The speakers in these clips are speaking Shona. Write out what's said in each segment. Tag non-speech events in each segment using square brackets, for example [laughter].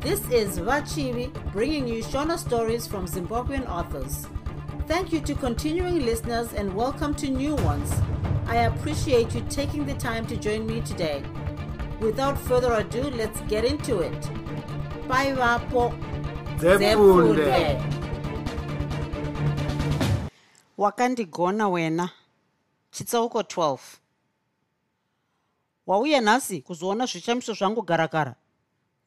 This is Vachivi bringing you Shona stories from Zimbabwean authors. Thank you to continuing listeners and welcome to new ones. I appreciate you taking the time to join me today. Without further ado, let's get into it. Bye, Vapo. Zefunde. wakandigona wena chitsauko 12 wauya nhasi kuzoona zvishamiso zvangu garakara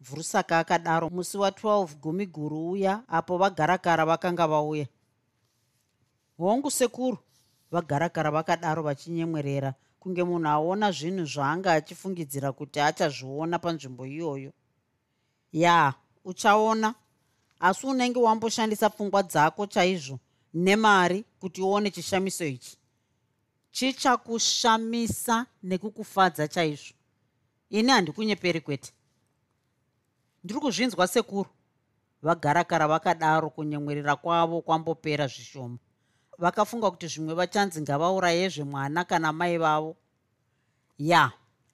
vhurusaka akadaro. Musi wa12 gumi guru uya apo vagarakara vakanga vauya. Hongu sekuru vagarakara vakadaro vachinyemwerera. Kunge munhu aona zvinhu zvaanga achifungidzira kuti achazviona panzvimbo iyoyo. Ya uchaona. Asi unenge wamboshandisa pfungwa dzako chaizvo nemari kuti uone chishamiso ichi. Chichakushamisa nekukufadza chaizvo. Ini handikunyeperi kwete ndiri kuzvinzwa sekuru. Vagarakara vakadaro kunyemwerera kwavo kwambopera zvishoma. Vakafunga kuti zvimwe vachanzi ngavaurayezve mwana kana mai vavo. Ya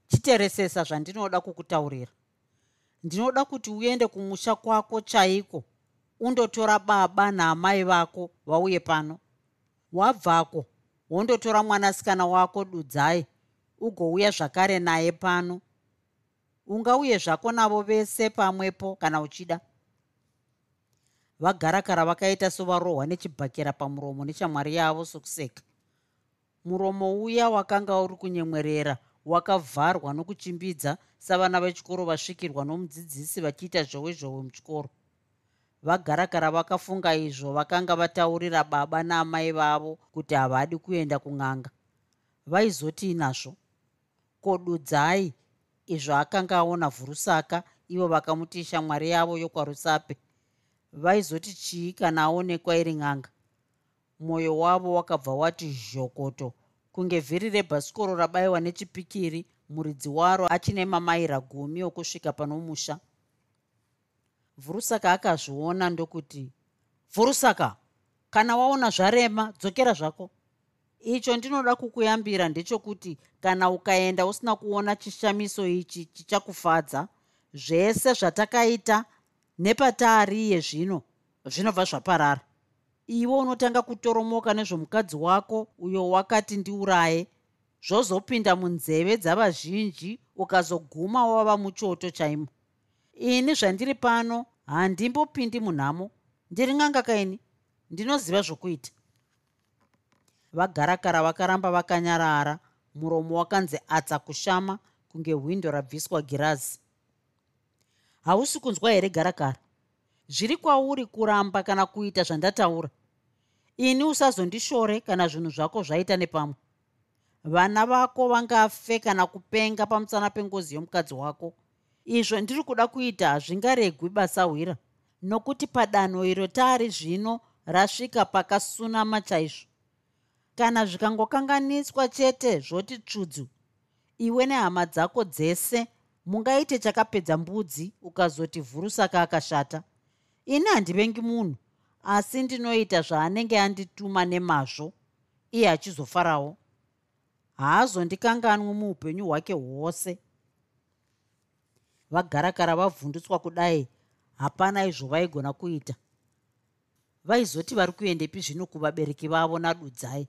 chiteresesa zvandinoda kukutaurira. Ndinoda kuti uende kumusha kwako chaiko undotora baba naamai vako vauye pano. Wabvako wondotora mwanasikana wako dudzai ugouya zvakare naye pano ungauye zvako navo vese pamwepo kana uchida. Vagarakara vakaita sovarohwa nechibhakera pamuromo nechamwari yavo sokuseka. Muromo uya wakanga uri kunyemwerera wakavharwa nokuchimbidza savana vechikoro vasvikirwa nomudzidzisi vachiita zhowe zhowe muchikoro. Vagarakara vakafunga izvo vakanga vataurira baba naamai vavo kuti havadi kuenda kun'anga. Vaizoti nazvo kodudzai izvo akanga aona vhurusaka ivo vakamuti shamwari yavo yokwarusape vaizoti chii kana aonekwa iri n'anga? Mwoyo wavo wakabva wati zhokoto kunge vhiri rebhasikoro rabayiwa nechipikiri muridzi waro achine mamaira gumi okusvika panomusha vhurusaka akazviona ndokuti vhurusaka kana waona zvarema dzokera zvako icho ndinoda kukuyambira ndechokuti kana ukaenda usina kuona chishamiso ichi chichakufadza zvese zvatakaita nepataariye zvino zvinobva zvaparara. Iwe unotanga kutoromoka nezvomukadzi wako uyo wakati ndiuraye zvozopinda munzeve dzavazhinji ukazoguma wava muchoto chaimo. Ini zvandiri pano handimbopindi munhamo. Ndiri ng'anga kaini ndinoziva zvokuita vagarakara vakaramba vakanyarara. Muromo wakanzi atsa kushama kunge hwindo rabviswa girazi. Hausi kunzwa here garakara? Zviri kwauri kuramba kana kuita zvandataura. Ini usazondishore kana zvinhu zvako zvaita nepamwe. Vana vako vangafe kana kupenga pamusana pengozi yomukadzi wako. Izvo ndiri kuda kuita hazvingaregwi basa hwira nokuti padanho iro taari zvino rasvika pakasunama chaizvo kana zvikangokanganiswa chete zvoti tsvudzu iwe nehama dzako dzese mungaite chakapedza mbudzi ukazoti vhurusaka akashata. Ini handivengi munhu asi ndinoita zvaanenge andituma nemazvo iye achizofarawo. Haazondikanganwi muupenyu hwake hwose. Vagarakara vabvundutswa kudai hapana izvo vaigona kuita. Vaizoti vari kuendepi zvino kuvabereki vavo nadudzai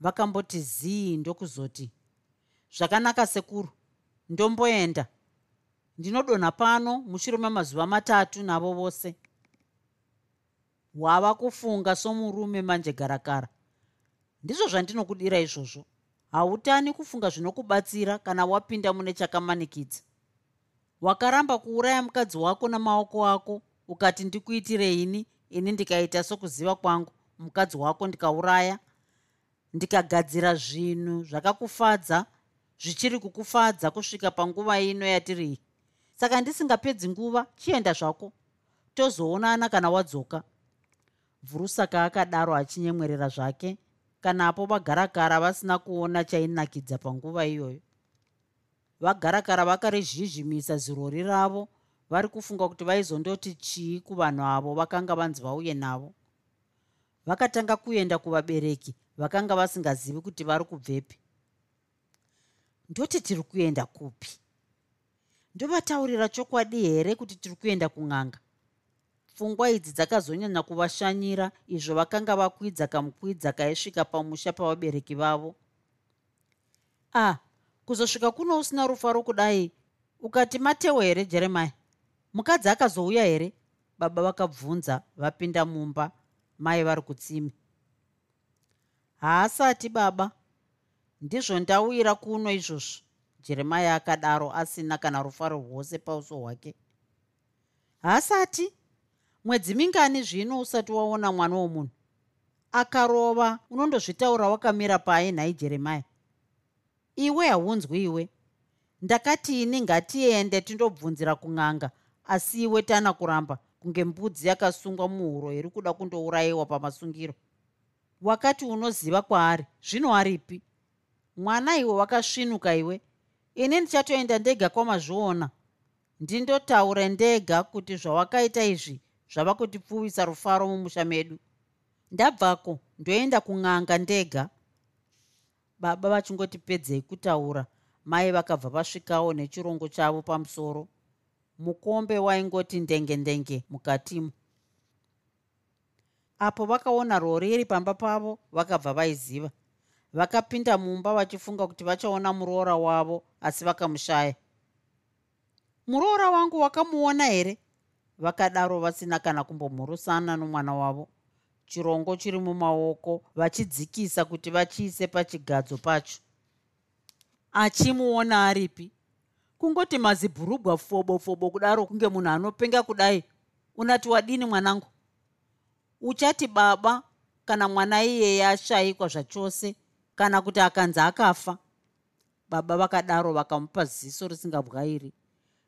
vakamboti zii ndokuzoti zvakanaka sekuru ndomboenda. Ndinodonha pano mushure memazuva matatu navo vose. Wava kufunga somurume manje garakara. Ndizvo zvandinokudira izvozvo. Hautani kufunga zvinokubatsira kana wapinda mune chakamanikidza. Wakaramba kuuraya mukadzi wako namaoko ako ukati ndikuitireini ini ndikaita sokuziva kwangu mukadzi wako ndikauraya ndikagadzira zvinhu zvakakufadza zvichiri kukufadza kusvika panguva ino yatiri saka ndisingapedzi nguva chienda zvako tozoonana kana wadzoka. Vhurusaka akadaro achinyemwerera zvake kanapo vagarakara vasina kuona chainakidza panguva iyoyo. Vagarakara vakarizhizhimisa zirori ravo vari kufunga kuti vaizondoti chii kuvanhu avo vakanga vanzi vauye navo. Vakatanga kuenda kuvabereki vakanga vasingazivi kuti vari kubvepi. Ndoti tiri kuenda kupi? Ndovataurira chokwadi here kuti tiri kuenda kun'anga? Pfungwa idzi dzakazonyanya kuvashanyira izvo vakanga vakwidza kamukwidza kaisvika pamusha pavabereki vavo. A ah, kuzosvika kuno usina rufaro kudai ukati matewo here jeremia mukadzi akazouya here? Baba vakabvunza vapinda mumba. Mai vari kutsimi haasati baba. Ndizvo ndauyira kuno izvozvo. Jeremia akadaro asina kana rufaro rwose pauso hwake. Haasati? Mwedzi mingani zvino usati waona mwana womunhu? Akarova. Unondozvitaura wakamira pai nhai jeremia iwe haunzwi iwe. Ndakati ini ngatiende tindobvunzira kun'anga asi iwe tana kuramba kunge mbudzi yakasungwa muhuro iri kuda kundourayiwa pamasungiro wakati unoziva kwaari zvino aripi? Mwana iwe wakasvinuka iwe. Ini ndichatoenda ndega kwamazviona. Ndindotaure ndega kuti zvawakaita izvi zvava kutipfuvisa rufaro mumusha medu. Ndabvako ndoenda kun'anga ndega. Baba vachingoti pedzei kutaura. Mai vakabva vasvikawo nechirongo chavo pamusoro. Mukombe waingoti ndenge ndenge mukatimo apo vakaona rori iri pamba pavo vakabva vaiziva. Vakapinda mumba vachifunga kuti vachaona muroora wavo asi vakamushaya. Muroora wangu wakamuona here? Vakadaro vasina kana kumbomhurusana nomwana wavo. Chirongo chiri mumaoko vachidzikisa kuti vachiise pachigadzo pacho. Achimuona aripi? Kungoti mazibhurugwa fobo fobo kudaro kunge munhu anopenga kudai. Unati wadini mwanangu uchati baba kana mwana iyeye ashayikwa zvachose kana kuti akanzi akafa. Baba vakadaro vakamupa ziso risingabwairi.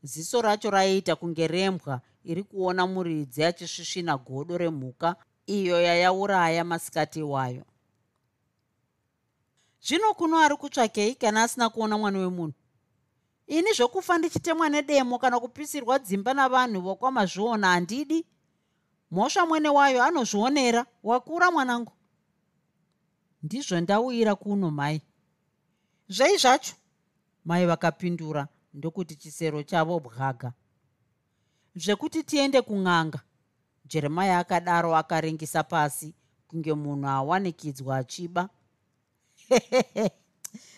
Ziso racho raiita kunge rembwa iri kuona muridzi achisvisvina godo remhuka iyo yayauraya masikati wayo. Zvino kuno ari kutsvakei kana asina kuona mwana wemunhu? Ini zvokufa ndichitemwa nedemo kana kupisirwa dzimba navanhu vokwamazviona handidi mhosva mwene wayo anozvionera. Wakura mwanangu? Ndizvo ndauyira kuno mai. Zvei zvacho? Mai vakapindura ndokuti chisero chavo bwaga. Zvekuti tiende kun'anga. Jeremia akadaro akaringisa pasi kunge munhu awanikidzwa achiba. [laughs]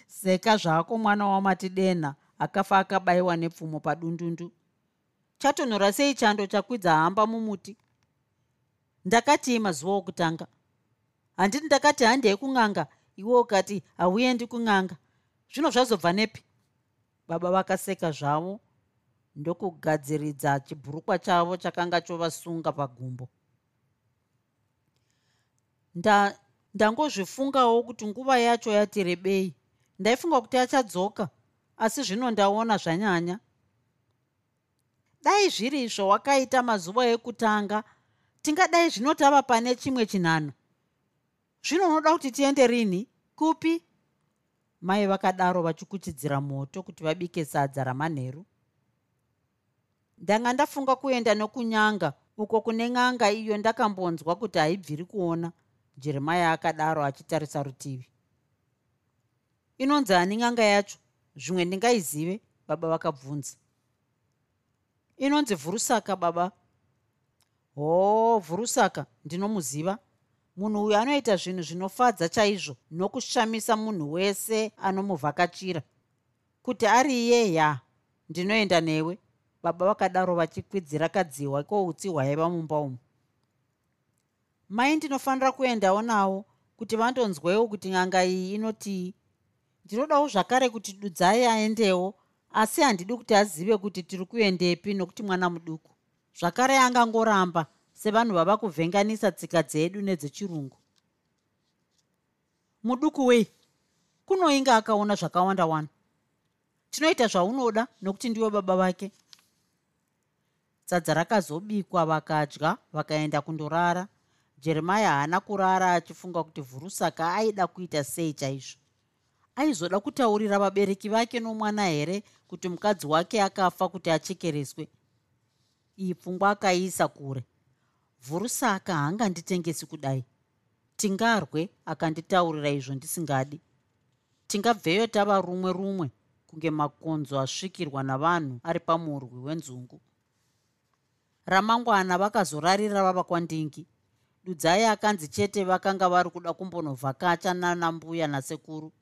Seka zvako mwana wamatidenha akafa akabayiwa nepfumo padundundu. Chatonhora sei chando chakwidza hamba mumuti ndakati mazuva okutanga handiti ndakati handei kun'anga. Iwe ukati hauendi kun'anga. Zvino zvazobva nepi? Baba vakaseka zvavo ndokugadziridza chibhurukwa chavo chakanga chovasunga pagumbo. Ndangozvifungawo kuti nguva yacho yati rebei ndaifunga kuti achadzoka asi zvino ndaona zvanyanya. Dai zviri zvawakaita mazuva ekutanga tingadai zvino tava pane chimwe chinhano. Zvino unoda kuti tiende rini? Kupi? Mai vakadaro vachikuchidzira moto kuti vabike sadza ramanheru. Ndanga ndafunga kuenda nokunyanga uko kune n'anga iyo ndakambonzwa kuti haibviri kuona jeremia akadaro achitarisa rutivi. Inonzi ani n'anga yacho? Zvimwe ndingaizive baba vakabvunza. Inonzi vhurusaka baba hoo vhurusaka ndinomuziva munhu uyu anoita zvinhu zvinofadza chaizvo nokushamisa munhu wese anomuvhakachira. Kuti ari iye ya ndinoenda newe. Baba vakadaro vachikwidzira kadziwa koutsi hwaiva mumba umu. Mai ndinofanira kuendawo nawo kuti vandonzwewo kuti n'anga iyi inotii ndinodawo zvakare kuti dudzai aendewo asi handidi kuti azive kuti tiri kuendepi nokuti mwana muduku zvakare angangoramba sevanhu vava kuvhenganisa tsika dzedu nedzechirungu. Muduku wei kunoinga akaona zvakawanda wanda. Tinoita zvaunoda nokuti ndiwe baba vake. Sadza rakazobikwa vakadya vakaenda kundorara. Jeremia haana kurara achifunga kuti vhurusaka aida kuita sei chaizvo. Aizoda kutaurira vabereki vake nomwana here kuti mukadzi wake akafa kuti achekereswe iyi pfungwa akaiisa kure vhurusaka haanganditengesi kudai. Tingarwe akanditaurira izvo ndisingadi. Tingabveyo tava rumwe rumwe kunge makonzo asvikirwa navanhu ari pamurwi wenzungu. Ramangwana vakazorarira vava kwandingi. Dudzai akanzi chete vakanga vari kuda kumbonovhakacha nanambuya nasekuru.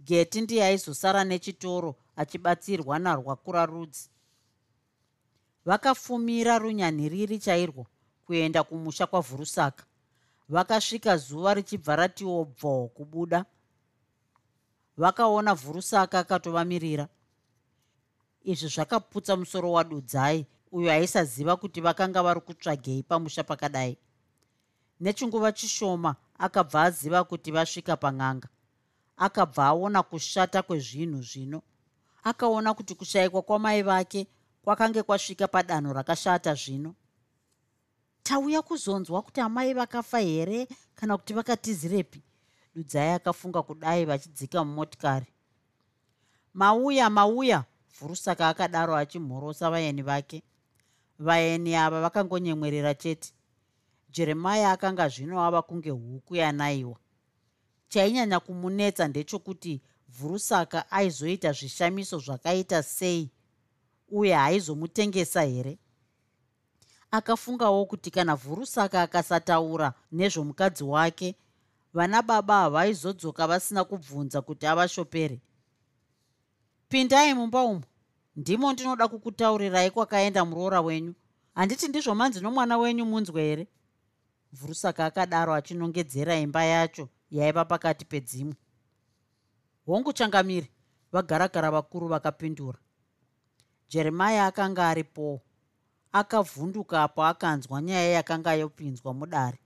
Geti ndiye aizosara nechitoro achibatsirwa narwakura rudzi vakafumira runyanhiriri chairwo kuenda kumusha kwavhurusaka. Vakasvika zuva richibva ratiwo bvo kubuda. Vakaona vhurusaka akatovamirira. Izvi zvakaputsa musoro wadudzai uyo aisaziva kuti vakanga vari kutsvagei pamusha pakadai. Nechinguva chishoma akabva aziva kuti vasvika pang'anga. Akabva aona kushata kwezvinhu zvino. Akaona kuti kushayikwa kwamai vake kwakange kwasvika padanho rakashata zvino. Tauya kuzonzwa kuti amai vakafa here kana kuti vakatizirepi? Dudzai akafunga kudai vachidzika mumotikari. Mauya mauya vhurusaka akadaro achimhorosa vaeni vake. Vaeni ava vakangonyemwerera chete. Jeremaya akanga zvino ava kunge huku yanayiwa chainyanya kumunetsa ndechokuti vhurusaka aizoita zvishamiso zvakaita sei uye haizomutengesa here? Akafungawo kuti kana vhurusaka akasataura nezvomukadzi wake vana baba havaizodzoka vasina kubvunza kuti avashopere. Pindai mumba umo ndimo ndinoda kukutaurirai kwakaenda muroora wenyu. Handiti ndizvo manzi nomwana wenyu munzwe here? Vhurusaka akadaro achinongedzera imba yacho yaiva pakati pedzimwe hongu changamiri vagaragara vakuru vakapindura jeremaya akanga aripowo akavhunduka apo akanzwa nyaya yakanga yopinzwa mudare.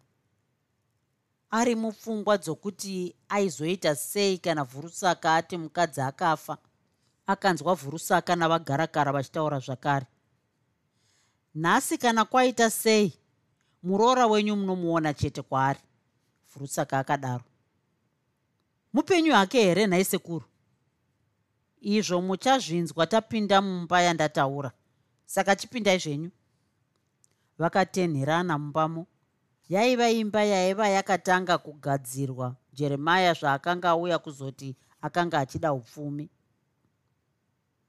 Ari mupfungwa dzokuti aizoita sei kana vhurusaka ati mukadzi akafa? Akanzwa vhurusaka navagaragara vachitaura zvakare. Nhasi kana kwaita sei muroora wenyu munomuona chete kwaari vhurusaka akadaro. Mupenyu hake here nhai sekuru izvo muchazvinzwa tapinda mumba yandataura. Saka chipindai zvenyu vakatenherana mumbamo yaiva imba yaiva yakatanga kugadzirwa. Jeremaya zvaakanga auya kuzoti akanga achida upfumi.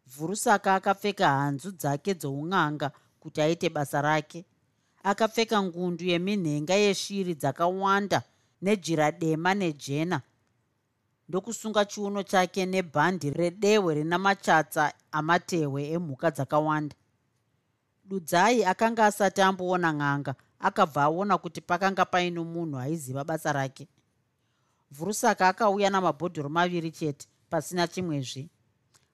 Vhurusaka akapfeka hanzu dzake dzoun'anga kuti aite basa rake. Akapfeka ngundu yeminhenga yeshiri dzakawanda nejira dema nejena ndokusunga chiuno chake nebhandi redehwe rina machatsa amatehwe emhuka dzakawanda. Dudzai akanga asati amboona n'anga akabva aona kuti pakanga paino munhu aiziva basa rake. Vhurusaka akauya namabhodhoro maviri chete pasina chimwezve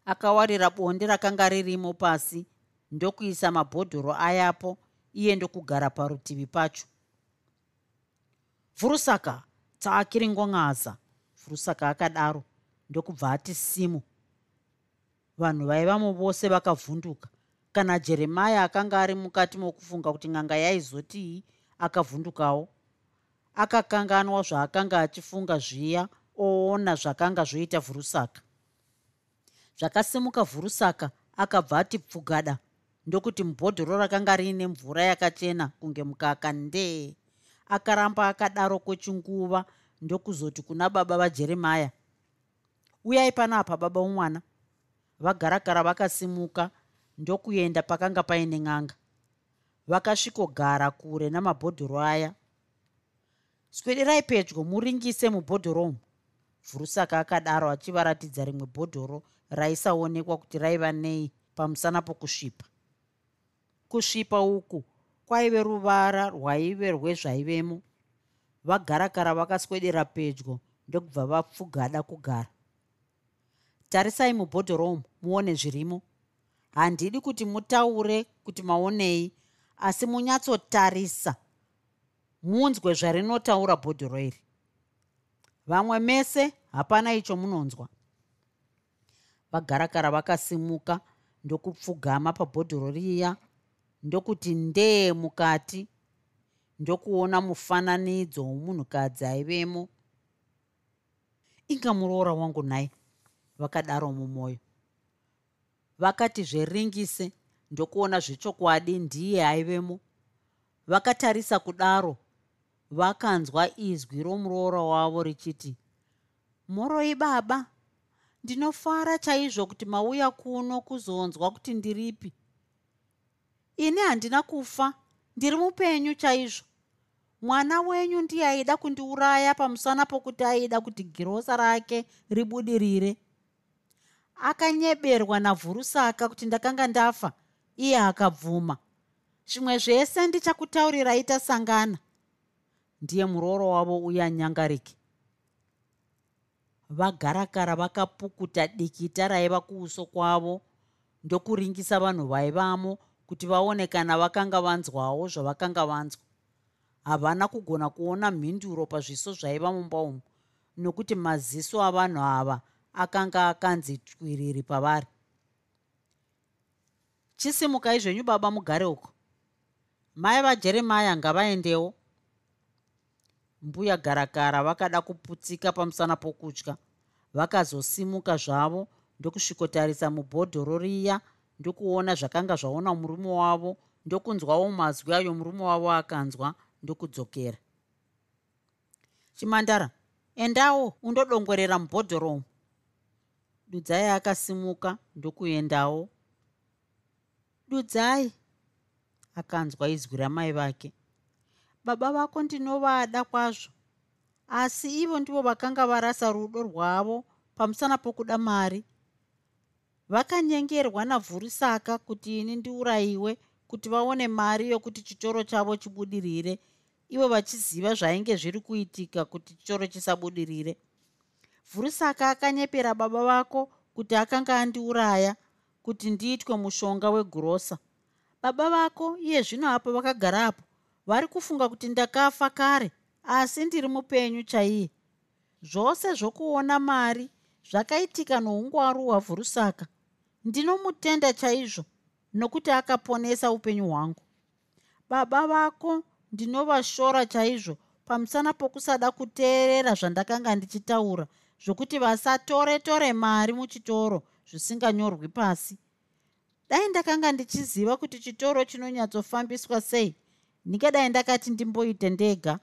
akawarira bonde rakanga ririmo pasi ndokuisa mabhodhoro ayapo iye ndokugara parutivi pacho. Vhurusaka tsaakiringong'aza furusaka akadaro. Ndokubva ati simu. Vanhu vaivamo vose vakavhunduka. Kana jeremaya akanga ari mukati mokufunga kuti n'anga yaizotii akavhundukawo akakanganwa zvaakanga achifunga zviya oona zvakanga zvoita vhurusaka. Zvakasimuka vhurusaka akabva ati pfugada ndokuti mubhodhoro rakanga riine mvura yakachena kunge mukaka ndee akaramba akadaro kwechinguva ndokuzoti kuna baba vajeremaya uyai panapa baba umwana. Vagaragara vakasimuka ndokuenda pakanga paine n'anga. Vakasvikogara kure namabhodhoro aya. Swederai pedyo muringise mubhodhoro umu. Vhurusaka akadaro achivaratidza rimwe bhodhoro raisaonekwa kuti raiva nei pamusana pokusvipa. Kusvipa uku kwaive ruvara rwaive rwezvaivemo vagarakara vakaswedera pedyo ndokubva vapfugada kugara. Tarisai mubhodhoro umu muone zvirimo. Handidi kuti mutaure kuti maonei asi munyatsotarisa munzwe zvarinotaura bhodhoro iri. Vamwe mese hapana icho munonzwa. Vagarakara vakasimuka ndokupfugama pabhodhoro riya ndokuti ndee mukati ndokuona mufananidzo womunhukadzi aivemo. Inga muroora wangu nai vakadaro mumwoyo vakati zveringise ndokuona zvechokwadi ndiye aivemo. Vakatarisa kudaro vakanzwa izwi romuroora wavo richiti moroi baba ndinofara chaizvo kuti mauya kuno kuzonzwa kuti ndiripi? Ini handina kufa ndiri mupenyu chaizvo. Mwana wenyu ndiye aida kundiuraya pamusana pokuti aida kuti girosa rake ribudirire. Akanyeberwa navhurusaka kuti ndakanga ndafa iye akabvuma. Zvimwe zvese ndichakutaurirai tasangana ndiye murooro wavo uya nyangariki vagarakara vakapukuta dikita raiva kuuso kwavo ndokuringisa vanhu vaivamo kuti vaone kana vakanga vanzwawo zvavakanga vanzwa. Havana kugona kuona mhinduro pazviso zvaiva mumba umu nokuti maziso avanhu ava akanga akanzi twiriri pavari. Chisimukai zvenyu baba mugare uko. Mai vajeremaya ngavaendewo. Mbuya garakara vakada kuputsika pamusana pokutya. Vakazosimuka zvavo ndokusvikotarisa mubhodhoro riya ndokuona zvakanga zvaona murume wavo ndokunzwawo mazwi ayo murume wavo akanzwa ndokudzokera. Chimandara endawo undodongorera mubhodhoro umu. Dudzai akasimuka ndokuendawo. Dudzai akanzwa izwi ramai vake. Baba vako ndinovada kwazvo asi ivo ndivo vakanga varasa rudo rwavo pamusana pokuda mari vakanyengerwa navhurusaka kuti ini ndiurayiwe kuti vaone mari yokuti chitoro chavo chibudirire. Ivo vachiziva zvainge zviri kuitika kuti chitoro chisabudirire. Vhurusaka akanyepera baba vako kuti akanga andiuraya kuti ndiitwe mushonga wegurosa baba vako iye zvino apo vakagarapo vari kufunga kuti ndakafa kare asi ndiri mupenyu chaiye. Zvose zvokuona mari zvakaitika noungwaru hwavhurusaka ndinomutenda chaizvo nokuti akaponesa upenyu hwangu. Baba vako ndinovashora chaizvo pamusana pokusada kuteerera zvandakanga ndichitaura zvokuti vasatore tore mari muchitoro zvisinganyorwi pasi. Dai ndakanga ndichiziva kuti chitoro chinonyatsofambiswa sei ndingadai ndakati ndimboite ndega.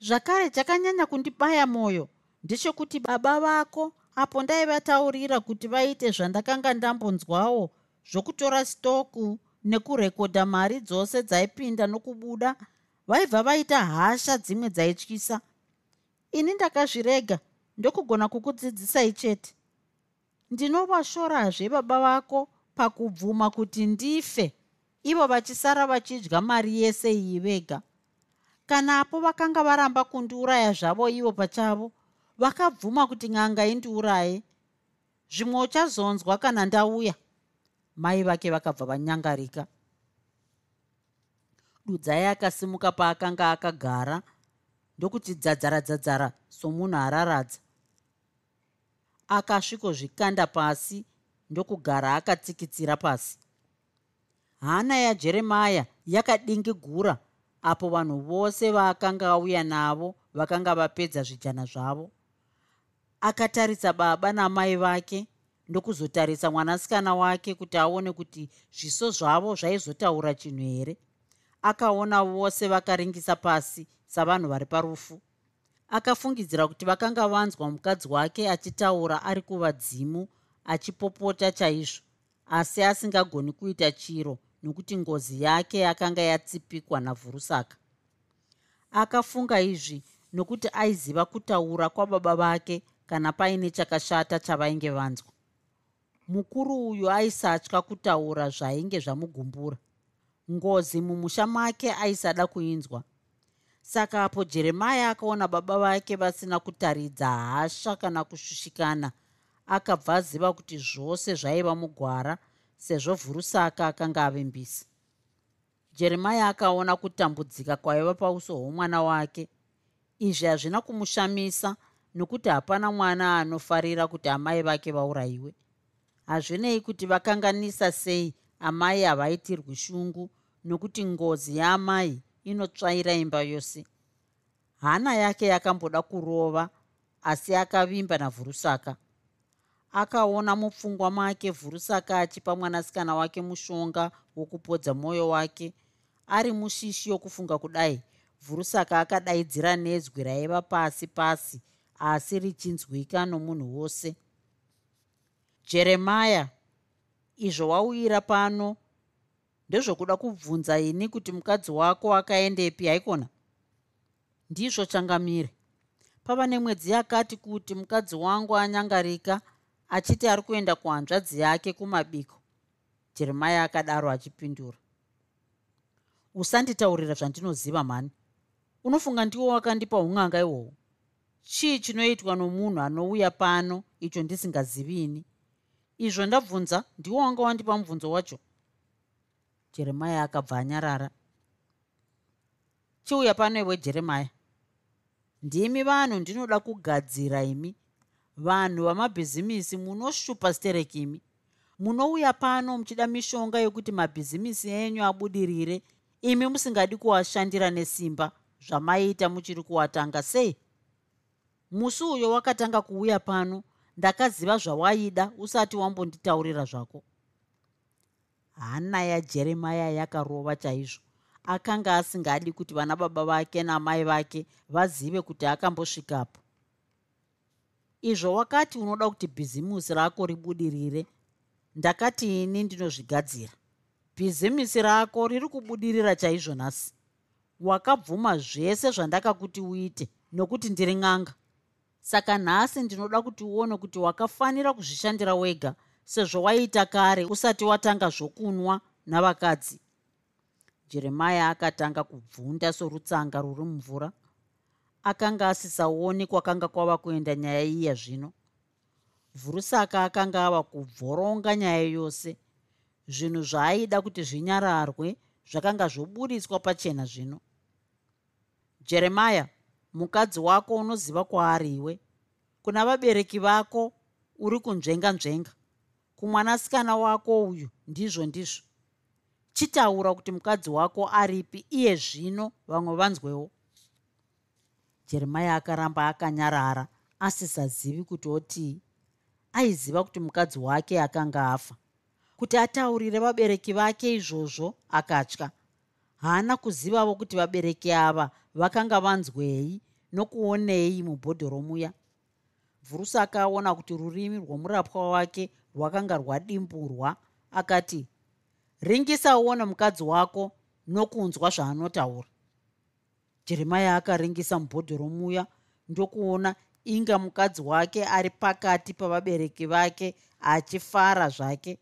Zvakare chakanyanya kundibaya mwoyo ndechekuti baba vako apo ndaivataurira kuti vaite zvandakanga ndambonzwawo zvokutora stoku nekurekodha mari dzose dzaipinda nokubuda vaibva vaita hasha dzimwe dzaityisa. Ini ndakazvirega ndokugona kukudzidzisai chete. Ndinovashorazve baba vako pakubvuma kuti ndife ivo vachisara vachidya mari yese iyi vega. Kanapo vakanga varamba kundiuraya zvavo ivo pachavo vakabvuma kuti n'anga indiuraye. Zvimwe uchazonzwa kana ndauya. Mai vake vakabva vanyangarika. Dudzai akasimuka paakanga akagara. Ndokuti dzadzara dzadzara somunhu araradza. Akasvikozvikanda pasi ndokugara akatsikitsira pasi. Hana yajeremaya yakadingigura apo vanhu vose vaakanga auya navo vakanga vapedza zvijana zvavo akatarisa baba namai vake ndokuzotarisa mwanasikana wake kuti aone kuti zviso zvavo zvaizotaura chinhu here. Akaona vose vakaringisa pasi savanhu vari parufu. Akafungidzira kuti vakanga vanzwa mukadzi wake achitaura ari kuvadzimu achipopota chaizvo asi asingagoni kuita chiro nokuti ngozi yake yakanga yatsipikwa navhurusaka. Akafunga izvi nokuti aiziva kutaura kwababa vake kana paine chakashata chavainge vanzwa. Mukuru uyu aisatya kutaura zvainge zvamugumbura. Ngozi mumusha make aisada kuinzwa. Saka apo jeremaya akaona baba vake vasina kutaridza hasha kana kushushikana akabva aziva kuti zvose zvaiva mugwara sezvo vhurusaka akanga avimbisa jeremaya akaona kutambudzika kwaiva pauso hwomwana wake. Izvi hazvina kumushamisa nokuti hapana mwana anofarira kuti amai vake vaurayiwe. Hazvinei kuti vakanganisa sei amai havaitirwi shungu nokuti ngozi yaamai inotsvaira imba yose. Hana yake yakamboda kurova asi akavimba navhurusaka. Akaona mupfungwa make vhurusaka achipa mwanasikana wake mushonga wokupodza mwoyo wake. Ari mushishi yokufunga kudai. Vhurusaka akadaidzira nezwi raiva pasi pasi asi richinzwika nomunhu wose. Jeremaya izvo wauyira pano? Ndezvokuda kubvunza ini kuti mukadzi wako akaendepi haikona? Ndizvo changamire. Pava nemwedzi yakati kuti mukadzi wangu anyangarika achiti ari kuenda kuhanzvadzi yake kumabiko jeremaya akadaro achipindura. Usanditaurira zvandinoziva mhani. Unofunga ndiwo wakandipa ung'anga ihwohwo chii chinoitwa nomunhu anouya pano? Icho ndisingazivini. Izvo ndabvunza ndiwo wanga wandipa mubvunzo wacho? Jeremaya akabva anyarara. Chiuya pano iwe jeremaya ndimi vanhu ndinoda kugadzira imi. Vanhu vamabhizimisi munoshupa stereki imi munouya pano muchida mishonga yokuti mabhizimisi enyu abudirire. Imi musingadi kuashandira nesimba. Zvamaita muchiri kuwatanga sei musi uyo wakatanga kuuya pano ndakaziva zvawaida usati wambonditaurira zvako. Hana yajeremaya yakarova chaizvo. Akanga asingadi kuti vana baba vake namai vake vazive kuti akambosvikapo. Izvo wakati unoda kuti bhizimusi rako ribudirire ndakati ini ndinozvigadzira. Bhizimisi rako riri kubudirira chaizvo nhasi. Wakabvuma zvese zvandakakuti uite nokuti ndiri n'anga saka nhasi ndinoda kuti uone kuti wakafanira kuzvishandira wega sezvo waita kare usati watanga zvokunwa navakadzi. Jeremaya akatanga kubvunda sorutsanga ruri mumvura akanga asisaoni kwakanga kwava kuenda nyaya iya zvino. Vhurusaka akanga ava kubvoronga nyaya yose zvinhu zvaaida kuti zvinyararwe zvakanga zvoburitswa pachena zvino. Jeremaya mukadzi wako unoziva kwaari iwe? Kuna vabereki vako uri kunzvenga nzvenga kumwanasikana wako uyu ndizvo ndizvo. Chitaura kuti mukadzi wako aripi iye zvino vamwe vanzwewo. Jeremaya akaramba akanyarara asisazivi kuti otii aiziva kuti mukadzi wake akanga afa. Kuti ataurire vabereki vake izvozvo akatya haana kuzivavo kuti vabereki ava vakanga vanzwei nokuonei mubhodhoro muya. Vhurusa akaona kuti rurimi rwomurapwa wake rwakanga rwadimburwa akati ringisa uone mukadzi wako nokunzwa zvaanotaura. Jeremaya akaringisa mubhodhoro muya ndokuona inga mukadzi wake ari pakati pavabereki vake achifara zvake.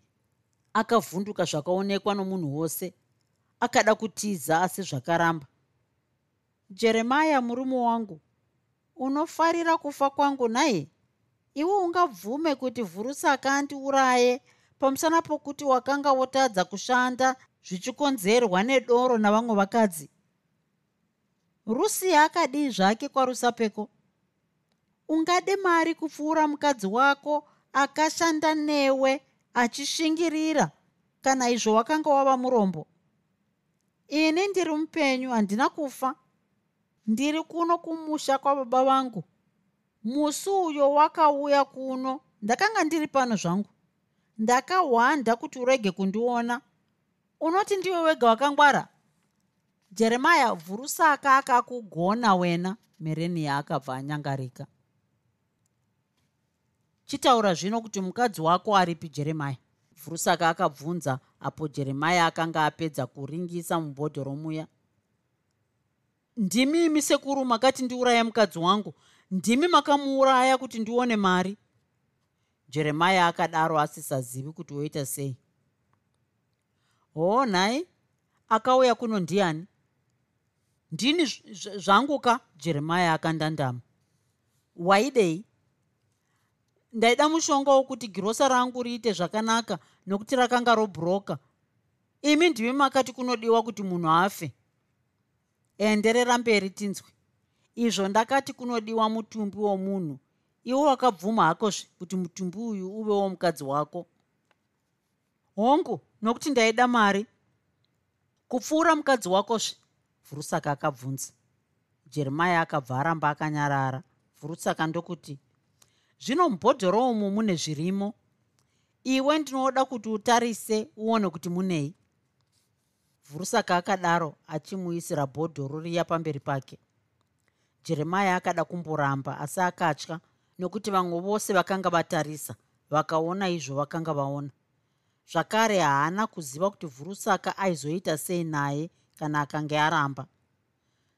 Akavhunduka zvakaonekwa nomunhu wose akada kutiza asi zvakaramba. Jeremaya murume wangu unofarira kufa kwangu nai iwe ungabvume kuti vhurusaka andiuraye pamusana pokuti wakanga wotadza kushanda zvichikonzerwa nedoro navamwe vakadzi? Rusiya akadii zvake kwarusapeko. Ungade mari kupfuura mukadzi wako akashanda newe achishingirira kana izvo wakanga wava murombo ini ndiri mupenyu handina kufa. Ndiri kuno kumusha kwababa vangu. Musi uyo wakauya kuno ndakanga ndiri pano zvangu. Ndakahwanda kuti urege kundiona. Unoti ndiwe wega wakangwara? Jeremaya vhurusaka akakugona wena mereniya akabva anyangarika. Chitaura zvino kuti mukadzi wako aripi jeremaya vhurusaka akabvunza apo jeremaya akanga apedza kuringisa mubhodhoro muya ndimi imi sekuru makati ndiuraya mukadzi wangu? Ndimi makamuuraya kuti ndione mari? Jeremaya akadaro asisazivi kuti woita sei. Hoo nhai akauya kuno ndiani? Ndini zvangu ka? Jeremaya akandandama. Waidei? Ndaida mushonga wokuti girosa rangu riite zvakanaka nokuti rakanga robhuroka imi ndimi makati kunodiwa kuti munhu afe. Enderera mberi tinzwi izvo ndakati kunodiwa mutumbi womunhu iwo wakabvuma hakozve kuti mutumbi uyu uve womukadzi wako. Hongu nokuti ndaida mari kupfuura mukadzi wakozve vhurusaka akabvunza. Jeremaya akabva aramba akanyarara vhurusaka ndokuti zvino mubhodhoro umu mune zvirimo iwe ndinoda kuti utarise uone kuti munei. Vhurusaka akadaro achimuisira bhodhoro riya pamberi pake. Jeremaya akada kumboramba asi akatya nokuti vamwe vose vakanga vatarisa vakaona izvo vakanga vaona. Zvakare haana kuziva kuti vhurusaka aizoita sei naye kana akange aramba.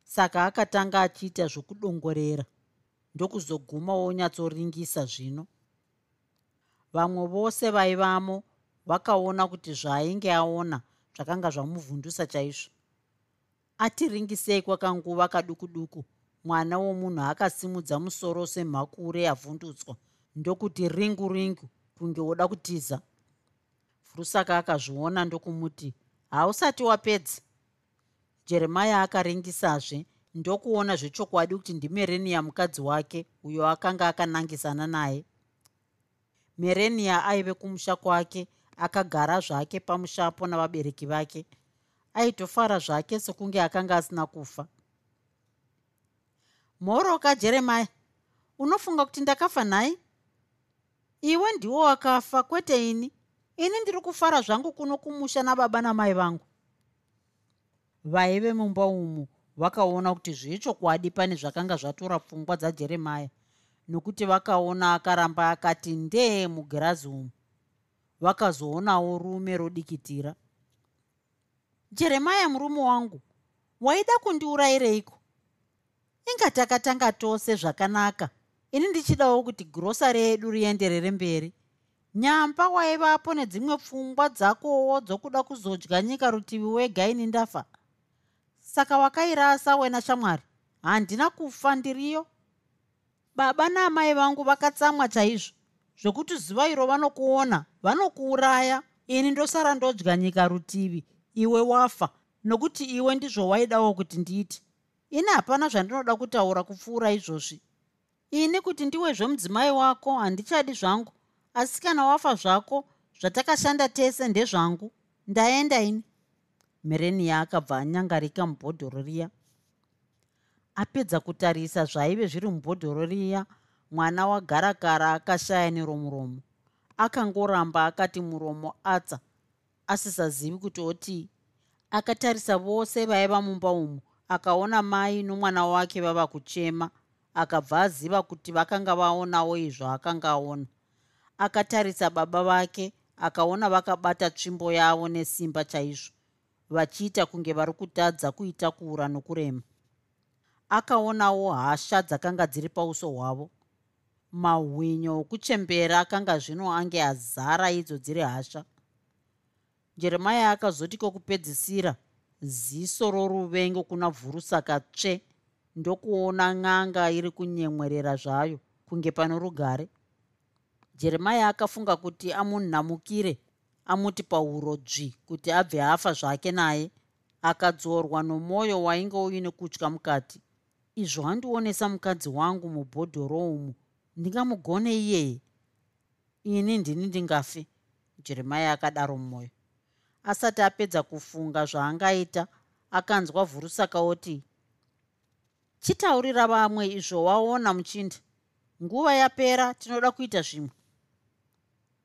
Saka akatanga achiita zvokudongorera ndokuzoguma wonyatsoringisa zvino vamwe vose vaivamo vakaona kuti zvaainge aona zvakanga zvamuvhundusa chaizvo. Atiringisei kwakanguva kaduku duku mwana womunhu akasimudza musoro semhakure yavhundutswa ndokuti ringu ringu kunge woda kutiza. Furusaka akazviona ndokumuti hausati wapedza. Jeremaya akaringisazve ndokuona zvechokwadi kuti ndimerenia mukadzi wake uyo akanga akanangisana naye merenia aive kumusha kwake akagara zvake pamushapo navabereki vake. Aitofara zvake sekunge akanga asina kufa. Mhoroka jeremaya unofunga kuti ndakafa nhai? Iwe ndiwo wakafa kwete ini? Ini ndiri kufara zvangu kuno kumusha nababa namai vangu. Vaive mumba umu vakaona kuti zvechokwadi pane zvakanga zvatora pfungwa dzajeremaya nokuti vakaona akaramba akati ndee mugirazi umu. Vakazoonawo rume rodikitira. Jeremaya murume wangu waida kundiurayireiko? Inga takatanga tose zvakanaka. Ini ndichidawo kuti gurosari yedu rienderere mberi. Nyamba waivapo nedzimwe pfungwa dzakowo dzokuda kuzodya nyika rutivi wega ini ndafa. Saka wakairasa wena shamwari. Handina kufa ndiriyo baba naamai vangu vakatsamwa chaizvo zvokuti zuva iro vanokuona vanokuuraya. Ini ndosara ndodya nyika rutivi iwe wafa nokuti iwe ndizvo waidawo kuti ndiiti ini hapana zvandinoda kutaura kupfuura izvozvi. Ini kuti ndiwe zvemudzimai wako handichadi zvangu. Asi kana wafa zvako zvatakashanda tese ndezvangu. Ndaenda ini. Merenia akabva anyangarika mubhodhoro riya apedza kutarisa zvaive zviri mubhodhoro riya mwana wagarakara akashaya neromuromo akangoramba akati muromo atsa asisazivi kuti otii akatarisa vose vaiva mumba umu akaona mai nomwana wake vava kuchema akabva aziva kuti vakanga vaonawo izvo akanga aona. Akatarisa baba vake akaona vakabata tsvimbo yavo nesimba chaizvo vachiita kunge vari kutadza kuitakura nokurema akaonawo hasha dzakanga dziri pauso hwavo. Mahwinyo okuchembera akanga zvino ange azara idzo dziri hasha. Jeremaya akazoti kwekupedzisira ziso roruvengo kuna vhurusaka tsve ndokuona n'anga iri kunyemwerera zvayo kunge pano rugare. Jeremaya akafunga kuti amunhamukire amuti pauro dzvi kuti abve afa zvake naye. Akadzorwa nomwoyo wainge uine kutya mukati izvo handionesa mukadzi wangu mubhodhoro umu ndingamugone iyeye ini ndini ndingafe jeremaya akadaro mumwoyo. Asati apedza kufunga zvaangaita akanzwa vhurusaka oti chitaurira vamwe izvo waona muchinda. Nguva yapera tinoda kuita zvimwe.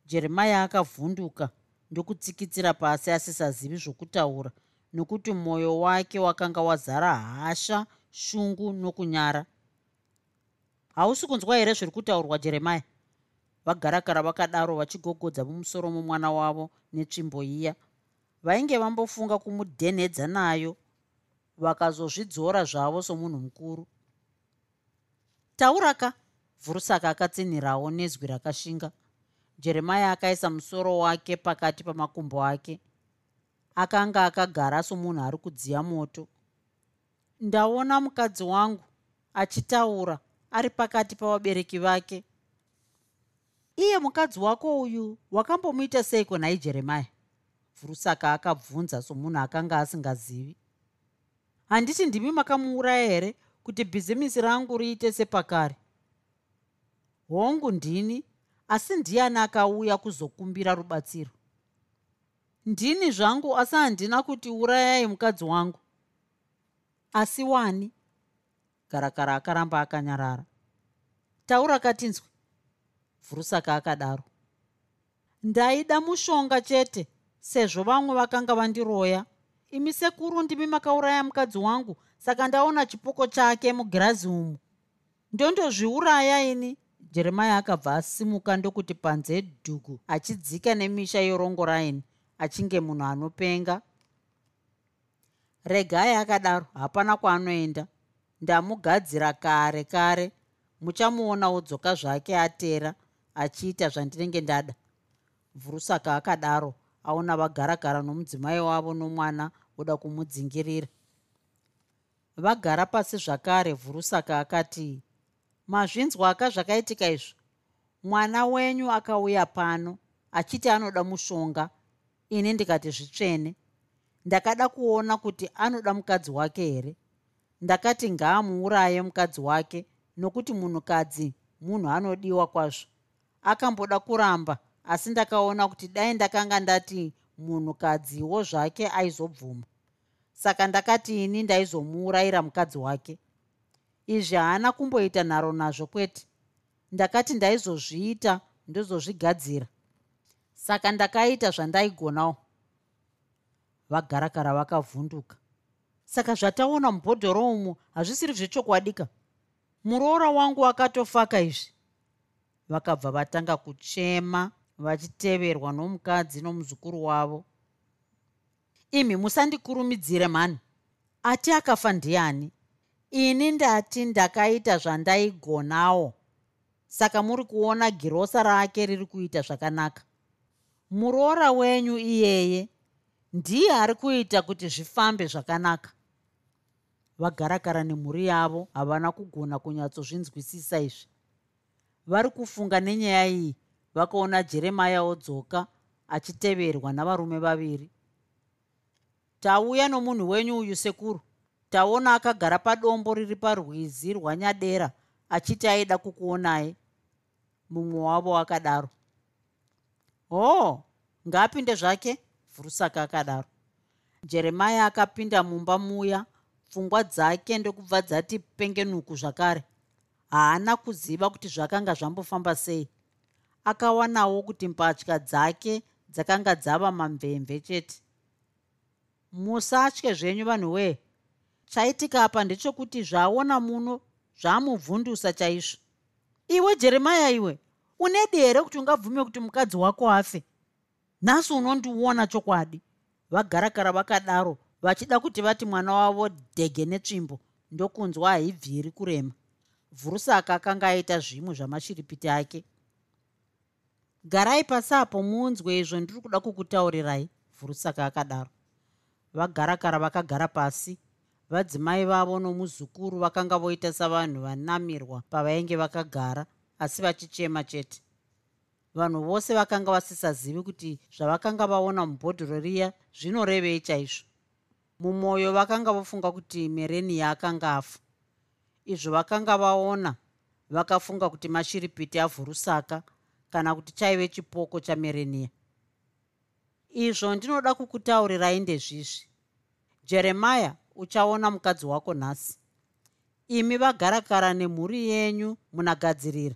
Jeremaya akavhunduka ndokutsikitsira pasi asisazivi zvokutaura nokuti mwoyo wake wakanga wazara hasha shungu nokunyara. Hausi kunzwa here zviri kutaurwa jeremaya vagarakara vakadaro vachigogodza mumusoro momwana wavo netsvimbo iya. Vainge vambofunga kumudhenhedza nayo vakazozvidzora zvavo somunhu mukuru. Tauraka vhurusaka akatsinhirawo nezwi rakashinga. Jeremaya akaisa musoro wake pakati pamakumbo ake. Akanga akagara somunhu ari kudziya moto ndaona mukadzi wangu achitaura ari pakati pavabereki vake. Iye mukadzi wako uyu wakambomuita seiko nhai jeremaya vhurusaka akabvunza somunhu akanga asingazivi. Handiti ndimi makamuuraya here kuti bhizimisi rangu riite sepakare? Hongu ndini asi ndiani akauya kuzokumbira rubatsiro? Ndini zvangu asi handina kuti urayai mukadzi wangu asi wani? Garakara akaramba akanyarara. Taura katinzwi vhurusaka akadaro. Ndaida mushonga chete sezvo vamwe vakanga vandiroya. Imi sekuru ndimi makauraya mukadzi wangu saka ndaona chipoko chake mugirazi umu. Ndondozviuraya ini? Jeremaya akabva asimuka ndokuti panze dhuku achidzika nemisha yorongoraini achinge munhu anopenga regai akadaro hapana kwaanoenda. Ndamugadzira kare kare. Muchamuona wodzoka zvake atera achiita zvandinenge ndada. Vhurusaka akadaro aona vagaragara nomudzimai wavo nomwana woda kumudzingirira. Vagara pasi zvakare vhurusaka akati mazvinzwaka zvakaitika izvo mwana wenyu akauya pano achiti anoda mushonga. Ini ndikati zvitsvene ndakada kuona kuti anoda mukadzi wake here? Ndakati ngaamuuraye mukadzi wake nokuti munhukadzi munhu anodiwa kwazvo. Akamboda kuramba asi ndakaona kuti dai ndakanga ndati munhukadziwo zvake aizobvuma. Saka ndakati ini ndaizomuurayira mukadzi wake. Izvi haana kumboita nharo nazvo kwete. Ndakati ndaizozviita ndozozvigadzira. Saka ndakaita zvandaigonawo vagarakara vakavhunduka saka zvataona mubhodhoro umo hazvisiri zvechokwadika muroora wangu akatofaka izvi. Vakabva vatanga kuchema vachiteverwa nomukadzi nomuzukuru wavo. Imi musandikurumidzire mhani. Ati akafa ndiani? Ini ndati ndakaita zvandaigonawo saka muri kuona girosa rake riri kuita zvakanaka. Muroora wenyu iyeye ndiye ari kuita kuti zvifambe zvakanaka. Vagarakara nemhuri yavo havana kugona kunyatsozvinzwisisa izvi. Vari kufunga nenyaya iyi vakaona jeremaya odzoka achiteverwa navarume vaviri. Tauya nomunhu wenyu uyu sekuru. Taona akagara padombo riri parwizi rwanyadera achiti aida kukuonai. Mumwe wavo akadaro. Hoo ngaapinde zvake vhurusaka akadaro. Jeremaya akapinda mumba muya pfungwa dzake ndokubva dzati pengenuku zvakare. Haana kuziva kuti zvakanga zvambofamba sei. Akawanawo kuti mbatya dzake dzakanga dzava mamvemve chete. Musatye zvenyu vanhu wee chaitika apa ndechokuti zvaona muno zvamubvundusa chaizvo. Iwe jeremaya iwe unedi here kuti ungabvume kuti mukadzi wako afe nhasi unondiona chokwadi. Vagarakara vakadaro vachida kuti vati mwana wavo dhege netsvimbo ndokunzwa haibviri kurema. Vhurusaka akanga aita zvimwe zvamashiripiti ake. Garai pasi apo muunzwe izvo ndiri kuda kukutaurirai vhurusaka akadaro. Vagarakara vakagara pasi. Vadzimai vavo nomuzukuru vakanga voita savanhu vanamirwa pavainge vakagara asi vachichema chete vanhu vose vakanga vasisazivi kuti zvavakanga vaona mubhodhoro riya zvinorevei chaizvo. Mumwoyo vakanga vofunga kuti merenia akanga afa. Izvo vakanga vaona vakafunga kuti mashiripiti avhurusaka kana kuti chaive chipoko chamerenia izvo ndinoda kukutaurirai ndezvizvi. Jeremaya uchaona mukadzi wako nhasi. Imi vagarakara nemhuri yenyu munagadzirira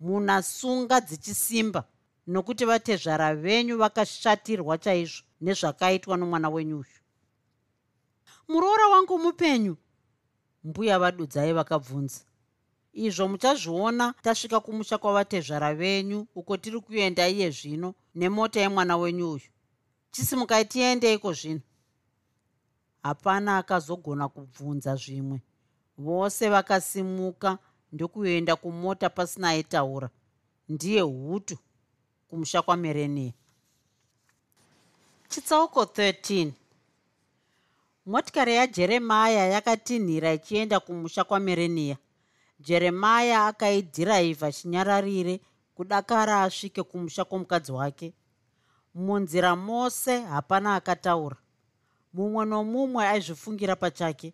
munasunga dzichisimba nokuti vatezvara venyu vakashatirwa chaizvo nezvakaitwa nomwana wenyu uyu. Muroora wangu mupenyu mbuya vadudzai vakabvunza. Izvo muchazviona tasvika kumusha kwavatezvara venyu uko tiri kuenda iye zvino nemota yemwana wenyu uyu. Chisimukai tiendeiko zvino? Hapana akazogona kubvunza zvimwe. Vose vakasimuka ndokuenda kumota pasina aitaura. Ndiye hutu kumusha kwamerenia chitsauko 13 motikari yajeremaya yakatinhira ichienda kumusha kwamerenia jeremaya akaidhiraivha chinyararire kudakara asvike kumusha kwomukadzi wake. Munzira mose hapana akataura. Mumwe nomumwe aizvifungira pachake.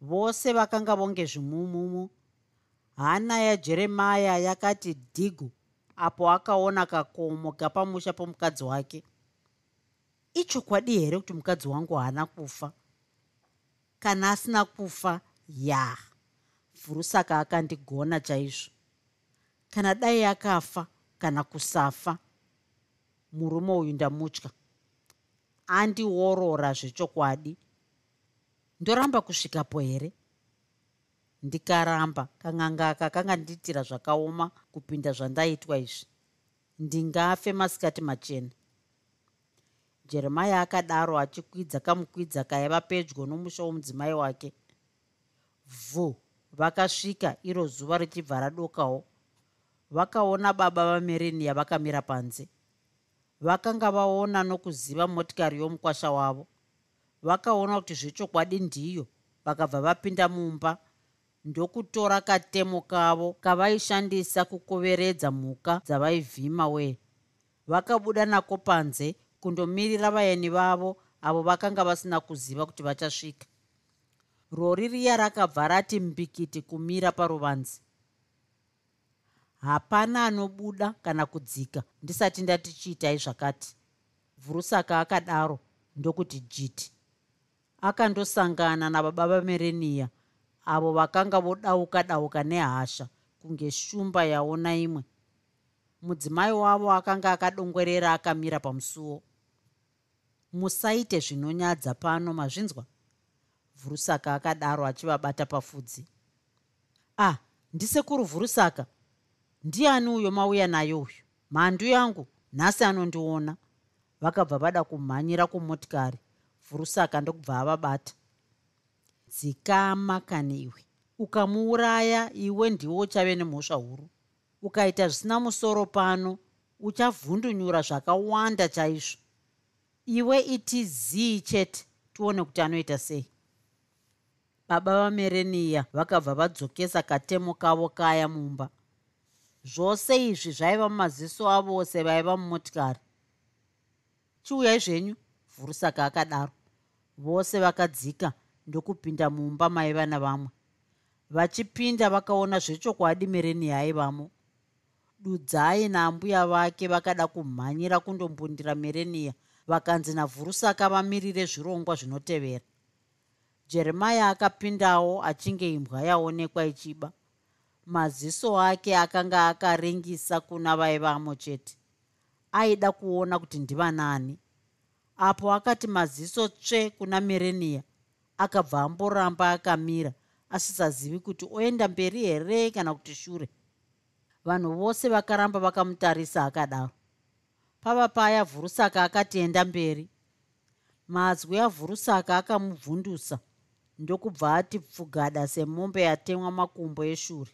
Vose vakanga vonge zvimumumu hana yajeremaya yakati dhigu apo akaona kakomo kapamusha pomukadzi wake. Ichokwadi here kuti mukadzi wangu haana kufa? Kana asina kufa ya. Vhurusaka akandigona chaizvo. Kana dai akafa kana kusafa. Murume uyu ndamutya. Andiworora zvechokwadi. Ndoramba kusvikapo here ndikaramba. Kang'angaka kanga ndiitira zvakaoma kupinda zvandaitwa izvi. Ndingafe masikati machena. Jeremaya akadaro achikwidza kamukwidza kaiva pedyo nomusha womudzimai wake. Vhu vakasvika iro zuva richibva radokawo. Vakaona baba vamereniya vakamira panze. Vakanga vaona nokuziva motikari yomukwasha wavo. Vakaona kuti zvechokwadi ndiyo vakabva vapinda mumba ndokutora katemo kavo kavaishandisa kukoveredza mhuka dzavaivhima wee vakabuda nako panze kundomirira vaeni vavo avo vakanga vasina kuziva kuti vachasvika. Rori riya rakabva rati mbikiti kumira paruvanzi. Hapana anobuda kana kudzika ndisati ndati chiitai zvakati. Vhurusaka akadaro ndokuti jiti. Akandosangana nababa vamereniya avo vakanga vodauka dauka nehasha kunge shumba yaona imwe. Mudzimai wavo akanga akadongwerera akamira pamusuwo musaite zvinonyadza pano mazvinzwa? Vhurusaka akadaro achivabata pafudzi. Ah ndisekuru vhurusaka ndiani uyo mauya naye uyu? Mhandu yangu nhasi anondiona. Vakabva vada kumhanyira kumotikari. Vhurusaka ndokubva avabata dzikama kani iwe ukamuuraya iwe ndiwo uchave nemhosva huru. Ukaita zvisina musoro pano uchavhundunyura zvakawanda chaizvo. Iwe iti zii chete tione kuti anoita sei. Baba vamereniya vakabva vadzokesa katemo kavo kaya mumba. Zvose izvi zvaiva mumaziso avose vaiva mumotikari. Chiuyai zvenyu vhurusaka akadaro. Vose vakadzika ndokupinda mumba maiva navamwe vachipinda vakaona zvechokwadi mereniya aivamo dudzai naambuya vake vakada kumhanyira kundombundira mereniya vakanzi navhurusaka vamirire zvirongwa zvinotevera. Jeremaya akapindawo achinge imbwa yaonekwa ichiba. Maziso ake akanga akaringisa kuna vaivamo chete. Aida kuona kuti ndivanani. Apo akati maziso tsve kuna mereniya akabva amboramba akamira asisazivi kuti oenda mberi here kana kuti shure. Vanhu vose vakaramba vakamutarisa akadaro. Pava paya vhurusaka akatienda mberi. Mazwi avhurusaka akamubvundusa ndokubva ati pfugada semombe yatemwa makumbo eshuri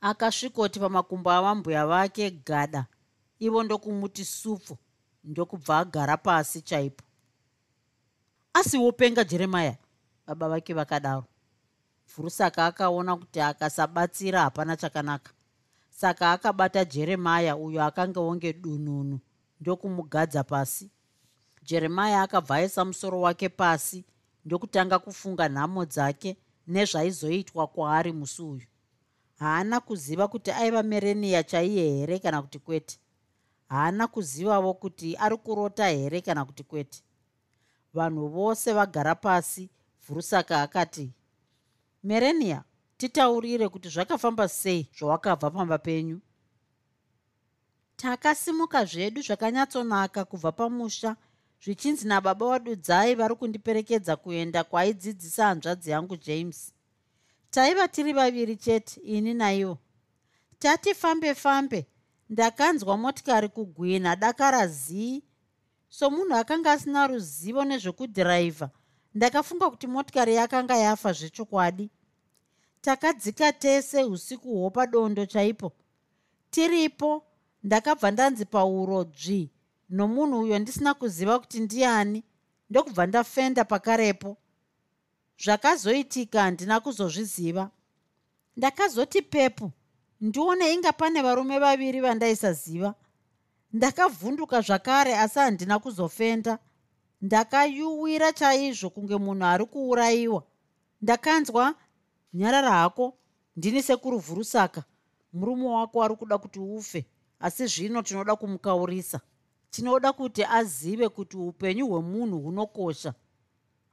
akasvikoti pamakumbo avambuya vake gada ivo ndokumuti supfu ndokubva agara pasi chaipo asiwopenga jeremaya baba vake vakadaro. Vhurusaka akaona kuti akasabatsira hapana chakanaka. Saka akabata jeremaya uyo akanga wonge dununu ndokumugadza pasi. Jeremaya akabva aisa musoro wake pasi ndokutanga kufunga nhamo dzake nezvaizoitwa kwaari musi uyu. Haana kuziva kuti aiva mereniya chaiye here kana kuti kwete? Haana kuzivavo kuti ari kurota here kana kuti kwete vanhu vose vagara pasi. Vhurusaka akati mereniya titaurire kuti zvakafamba sei zvawakabva pamba penyu. Takasimuka zvedu zvakanyatsonaka kubva pamusha. Zvichinzi nababa wadudzai vari kundiperekedza kuenda kwaidzidzisa hanzvadzi yangu james. Taiva tiri vaviri chete ini naivo. Tati fambe fambe ndakanzwa motikari kugwina dakara zii somunhu akanga asina ruzivo nezvekudhiraivha ndakafunga kuti motikari yakanga yafa zvechokwadi. Takadzika tese usikuhwo padondo chaipo. Tiripo ndakabva ndanzi pauro dzvi nomunhu uyo ndisina kuziva kuti ndiani ndokubva ndafenda pakarepo. Zvakazoitika handina kuzozviziva. Ndakazoti pepu ndione inga pane varume vaviri vandaisaziva ndakavhunduka zvakare asi handina kuzofenda. Ndakayuwira chaizvo kunge munhu ari kuurayiwa. Ndakanzwa nyarara hako ndini sekuru vhurusaka. Murume wako ari kuda kuti ufe asi zvino tinoda kumukaurisa. Tinoda kuti azive kuti upenyu hwemunhu hunokosha.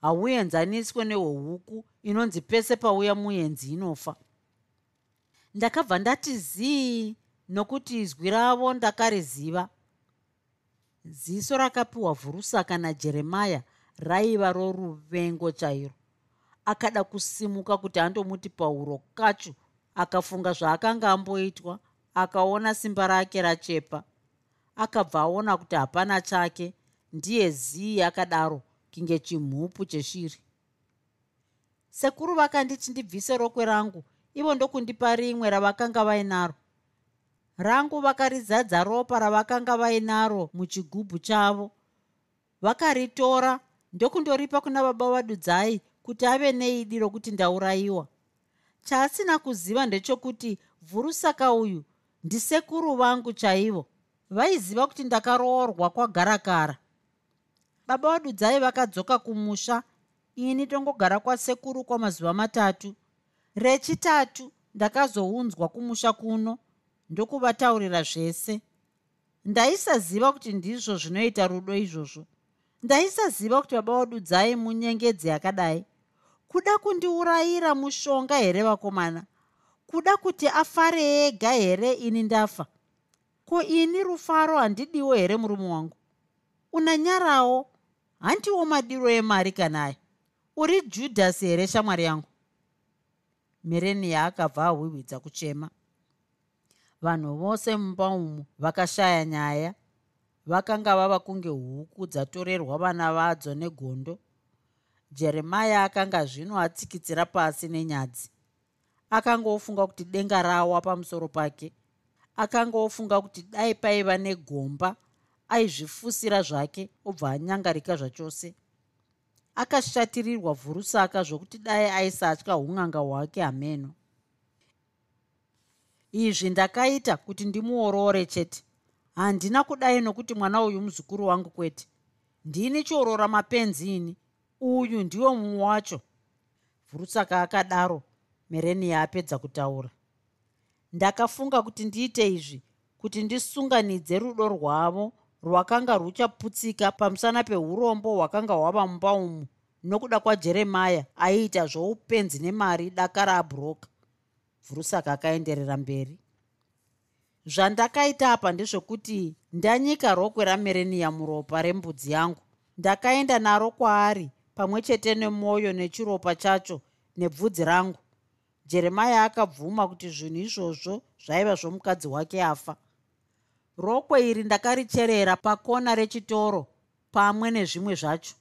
Hauenzaniswe nehwehuku inonzi pese pauya muenzi inofa. Ndakabva ndati zii nokuti izwi ravo ndakariziva. Ziso rakapiwa vhurusaka najeremaya raiva roruvengo chairo. Akada kusimuka kuti andomuti pauro kacho akafunga zvaakanga amboitwa akaona simba rake rachepa. Akabva aona kuti hapana chake ndiye zii akadaro kinge chimhupu cheshiri. Sekuru vakanditi ndibvise rokwe rangu ivo ndokundipa rimwe ravakanga vainaro rangu vakarizadza ropa ravakanga vainaro muchigubhu chavo. Vakaritora ndokundoripa kuna baba vadudzai kuti ave neidi rokuti ndaurayiwa. Chaasina kuziva ndechokuti vhurusaka uyu ndisekuru vangu chaivo. Vaiziva kuti ndakaroorwa kwagarakara. Baba vadudzai vakadzoka kumusha ini tongogara kwasekuru kwamazuva matatu. Rechitatu ndakazounzwa kumusha kuno ndokuvataurira zvese. Ndaisaziva kuti ndizvo zvinoita rudo izvozvo. Ndaisaziva kuti baba vadudzai munyengedzi yakadai. Kuda kundiurayira mushonga here vakomana? Kuda kuti afare ega here ini ndafa? Ko ini rufaro handidiwo here murume wangu? Unanyarawo handiwo madiro emari kanayo uri judhasi here shamwari yangu? Mireniya akabva ahwihwidza kuchema vanhu vose mumba umu vakashaya nyaya vakanga vava kunge huku dzatorerwa vana vadzo negondo. Jeremaya akanga zvino atsikitsira pasi nenyadzi. Akanga ofunga kuti denga rawa pamusoro pake. Akanga ofunga kuti dai paiva negomba aizvifusira zvake obva anyangarika zvachose. Akashatirirwa vhurusaka zvokuti dai aisatya un'anga hwake hameno izvi ndakaita kuti ndimuorore chete. Handina kudai nokuti mwana uyu muzukuru wangu kwete. Ndini chiorora mapenzi ini? Uyu ndiwo mumwe wacho. Vhurusaka akadaro merenia apedza kutaura. Ndakafunga kuti ndiite izvi kuti ndisunganidze rudo rwavo rwakanga ruchaputsika pamusana peurombo hwakanga hwava mumba umu nokuda kwajeremaya aiita zvoupenzi nemari daka raabhuroka vhurusaka akaenderera mberi. Zvandakaita apa ndezvokuti ndanyika rokwe ramerenia muropa rembudzi yangu. Ndakaenda naro kwaari pamwe chete nemwoyo nechiropa chacho nebvudzi rangu. Jeremaya akabvuma kuti zvinhu izvozvo zvaiva zvomukadzi wake afa. Rokwe iri ndakaricherera pakona rechitoro pamwe nezvimwe zvacho.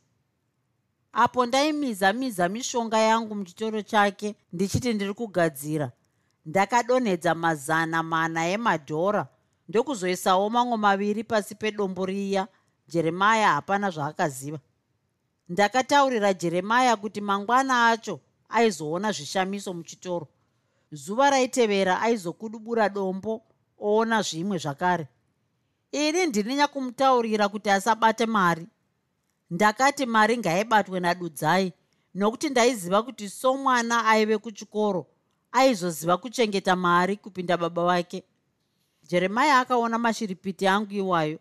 Apo ndaimizamiza mishonga yangu muchitoro chake ndichiti ndiri kugadzira ndakadonhedza mazana mana emadhora. Ndokuzoisawo mamwe maviri pasi pedombo riya. Jeremaya hapana zvaakaziva. Ndakataurira jeremaya kuti mangwana acho aizoona zvishamiso muchitoro. Zuva raitevera aizokudubura dombo oona zvimwe zvakare. Ini ndini nyakumutaurira kuti asabate mari. Ndakati mari ngaibatwe nadudzai nokuti ndaiziva kuti somwana aive kuchikoro aizoziva kuchengeta mari kupinda baba vake jeremaya akaona mashiripiti angu iwayo.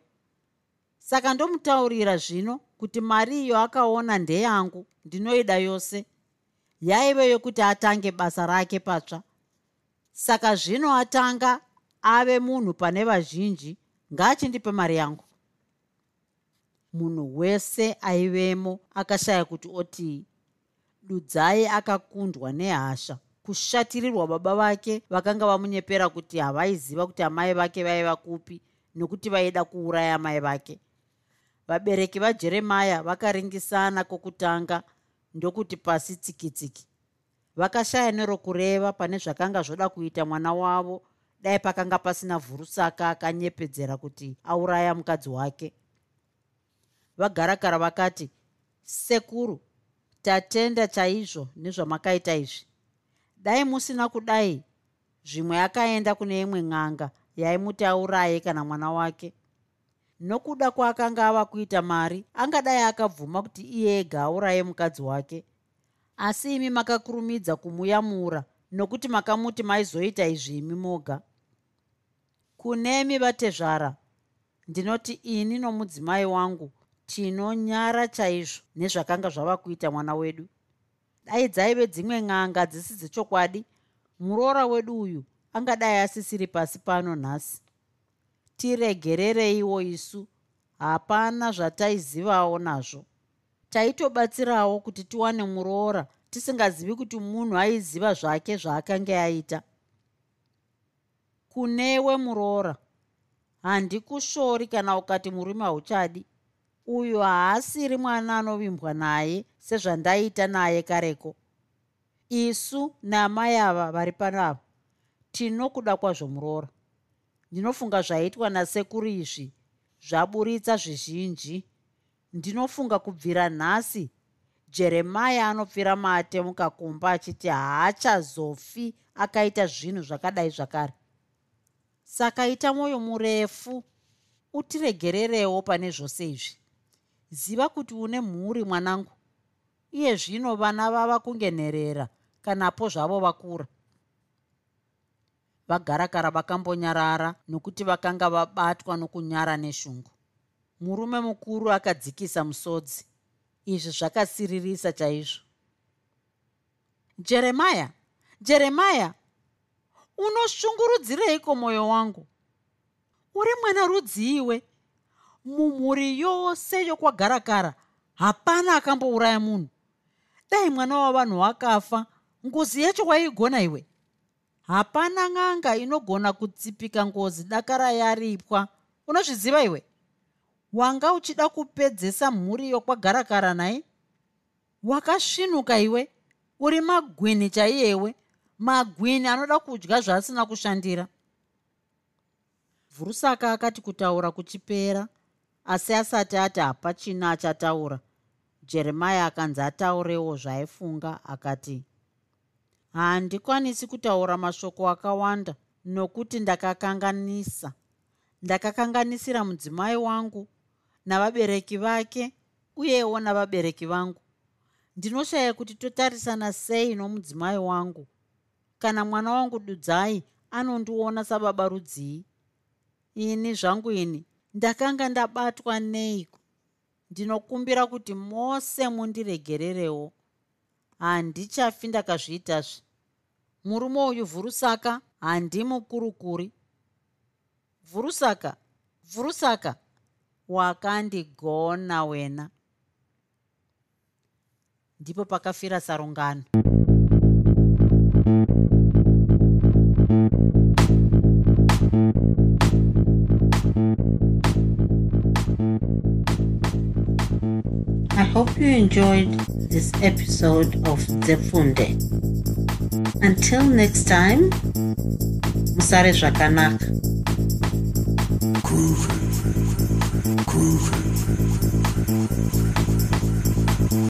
Saka ndomutaurira zvino kuti mari iyo akaona ndeyangu ndinoida yose. Yaive yokuti atange basa rake patsva. Saka zvino atanga ave munhu pane vazhinji ngaachindipe mari yangu. Munhu wese aivemo akashaya kuti otii dudzai akakundwa nehasha kushatirirwa baba vake vakanga vamunyepera kuti havaiziva kuti amai vake vaiva kupi nokuti vaida kuuraya mai vake. Vabereki vajeremaya vakaringisana kwokutanga ndokuti pasi tsikitsiki. Vakashaya nerokureva pane zvakanga zvoda kuita mwana wavo dai pakanga pasina vhurusaka akanyepedzera kuti auraya mukadzi wake. Vagarakara vakati sekuru tatenda chaizvo nezvamakaita izvi dai musina kudai. Zvimwe akaenda kune imwe n'anga yaimuti auraye kana mwana wake. Nokuda kwaakanga ava kuita mari angadai akabvuma kuti iye ega auraye mukadzi wake. Asi imi makakurumidza kumuyamura nokuti makamuti maizoita izvi imi moga. Kunemi vatezvara ndinoti ini nomudzimai wangu tinonyara chaizvo nezvakanga zvava kuita mwana wedu dai dzaive dzimwe n'anga dzisi dzechokwadi muroora wedu uyu angadai asisiri pasi pano nhasi. Tiregerereiwo isu hapana zvataizivawo nazvo. Taitobatsirawo kuti tiwane muroora tisingazivi kuti munhu aiziva zvake zvaakanga aita. Kunewe muroora handikushori kana ukati murume hauchadi uyu haasiri mwana anovimbwa naye sezvandaita naye kareko. Isu namai ava vari panava tinokuda kwazvo muroora. Ndinofunga zvaitwa nasekuru izvi zvaburitsa zvizhinji. Ndinofunga kubvira nhasi jeremaya anopfira mate mukakumba achiti haachazofi akaita zvinhu zvakadai zvakare. Saka ita mwoyo murefu utiregererewo pane zvose izvi. Ziva kuti une mhuri mwanangu iye zvino vana vava kungenherera kanapo zvavo vakura. Vagarakara vakambonyarara nokuti vakanga vabatwa nokunyara neshungu. Murume mukuru akadzikisa musodzi. Izvi zvakasiririsa chaizvo. Jeremaya jeremaya unoshungurudzireiko mwoyo wangu? Uri mwana rudziiwe mumhuri yose yokwagarakara hapana akambouraya munhu dai mwana wavanhu wakafa ngozi yacho waigona iwe? Hapana n'anga inogona kutsipika ngozi dakara yaripwa. Unozviziva iwe? Wanga uchida kupedzesa mhuri yokwagarakara nai? Wakasvinuka iwe? Uri magwini chaiyewe magwini anoda kudya zvaasina kushandira? Vhurusaka akati kutaura kuchipera asi asati ati hapachina achataura jeremaya akanzi ataurewo zvaaifunga akati handikwanisi kutaura mashoko akawanda nokuti ndakakanganisa. Ndakakanganisira mudzimai wangu navabereki vake uyewo navabereki vangu. Ndinoshaya kuti totarisana sei nomudzimai wangu. Kana mwana wangu dudzai anondiona sababa rudzii. Ini zvangu ini ndakanga ndabatwa neiko ndinokumbira kuti mose mundiregererewo. Handichafi ndakazviitazve murume uyu vhurusaka handimukurukuri vhurusaka vhurusaka wakandigona wena. Ndipo pakafira sarungano you enjoyed this episode of Zefunde. Until next time, Musare Zvakanaka. Groovy, groovy.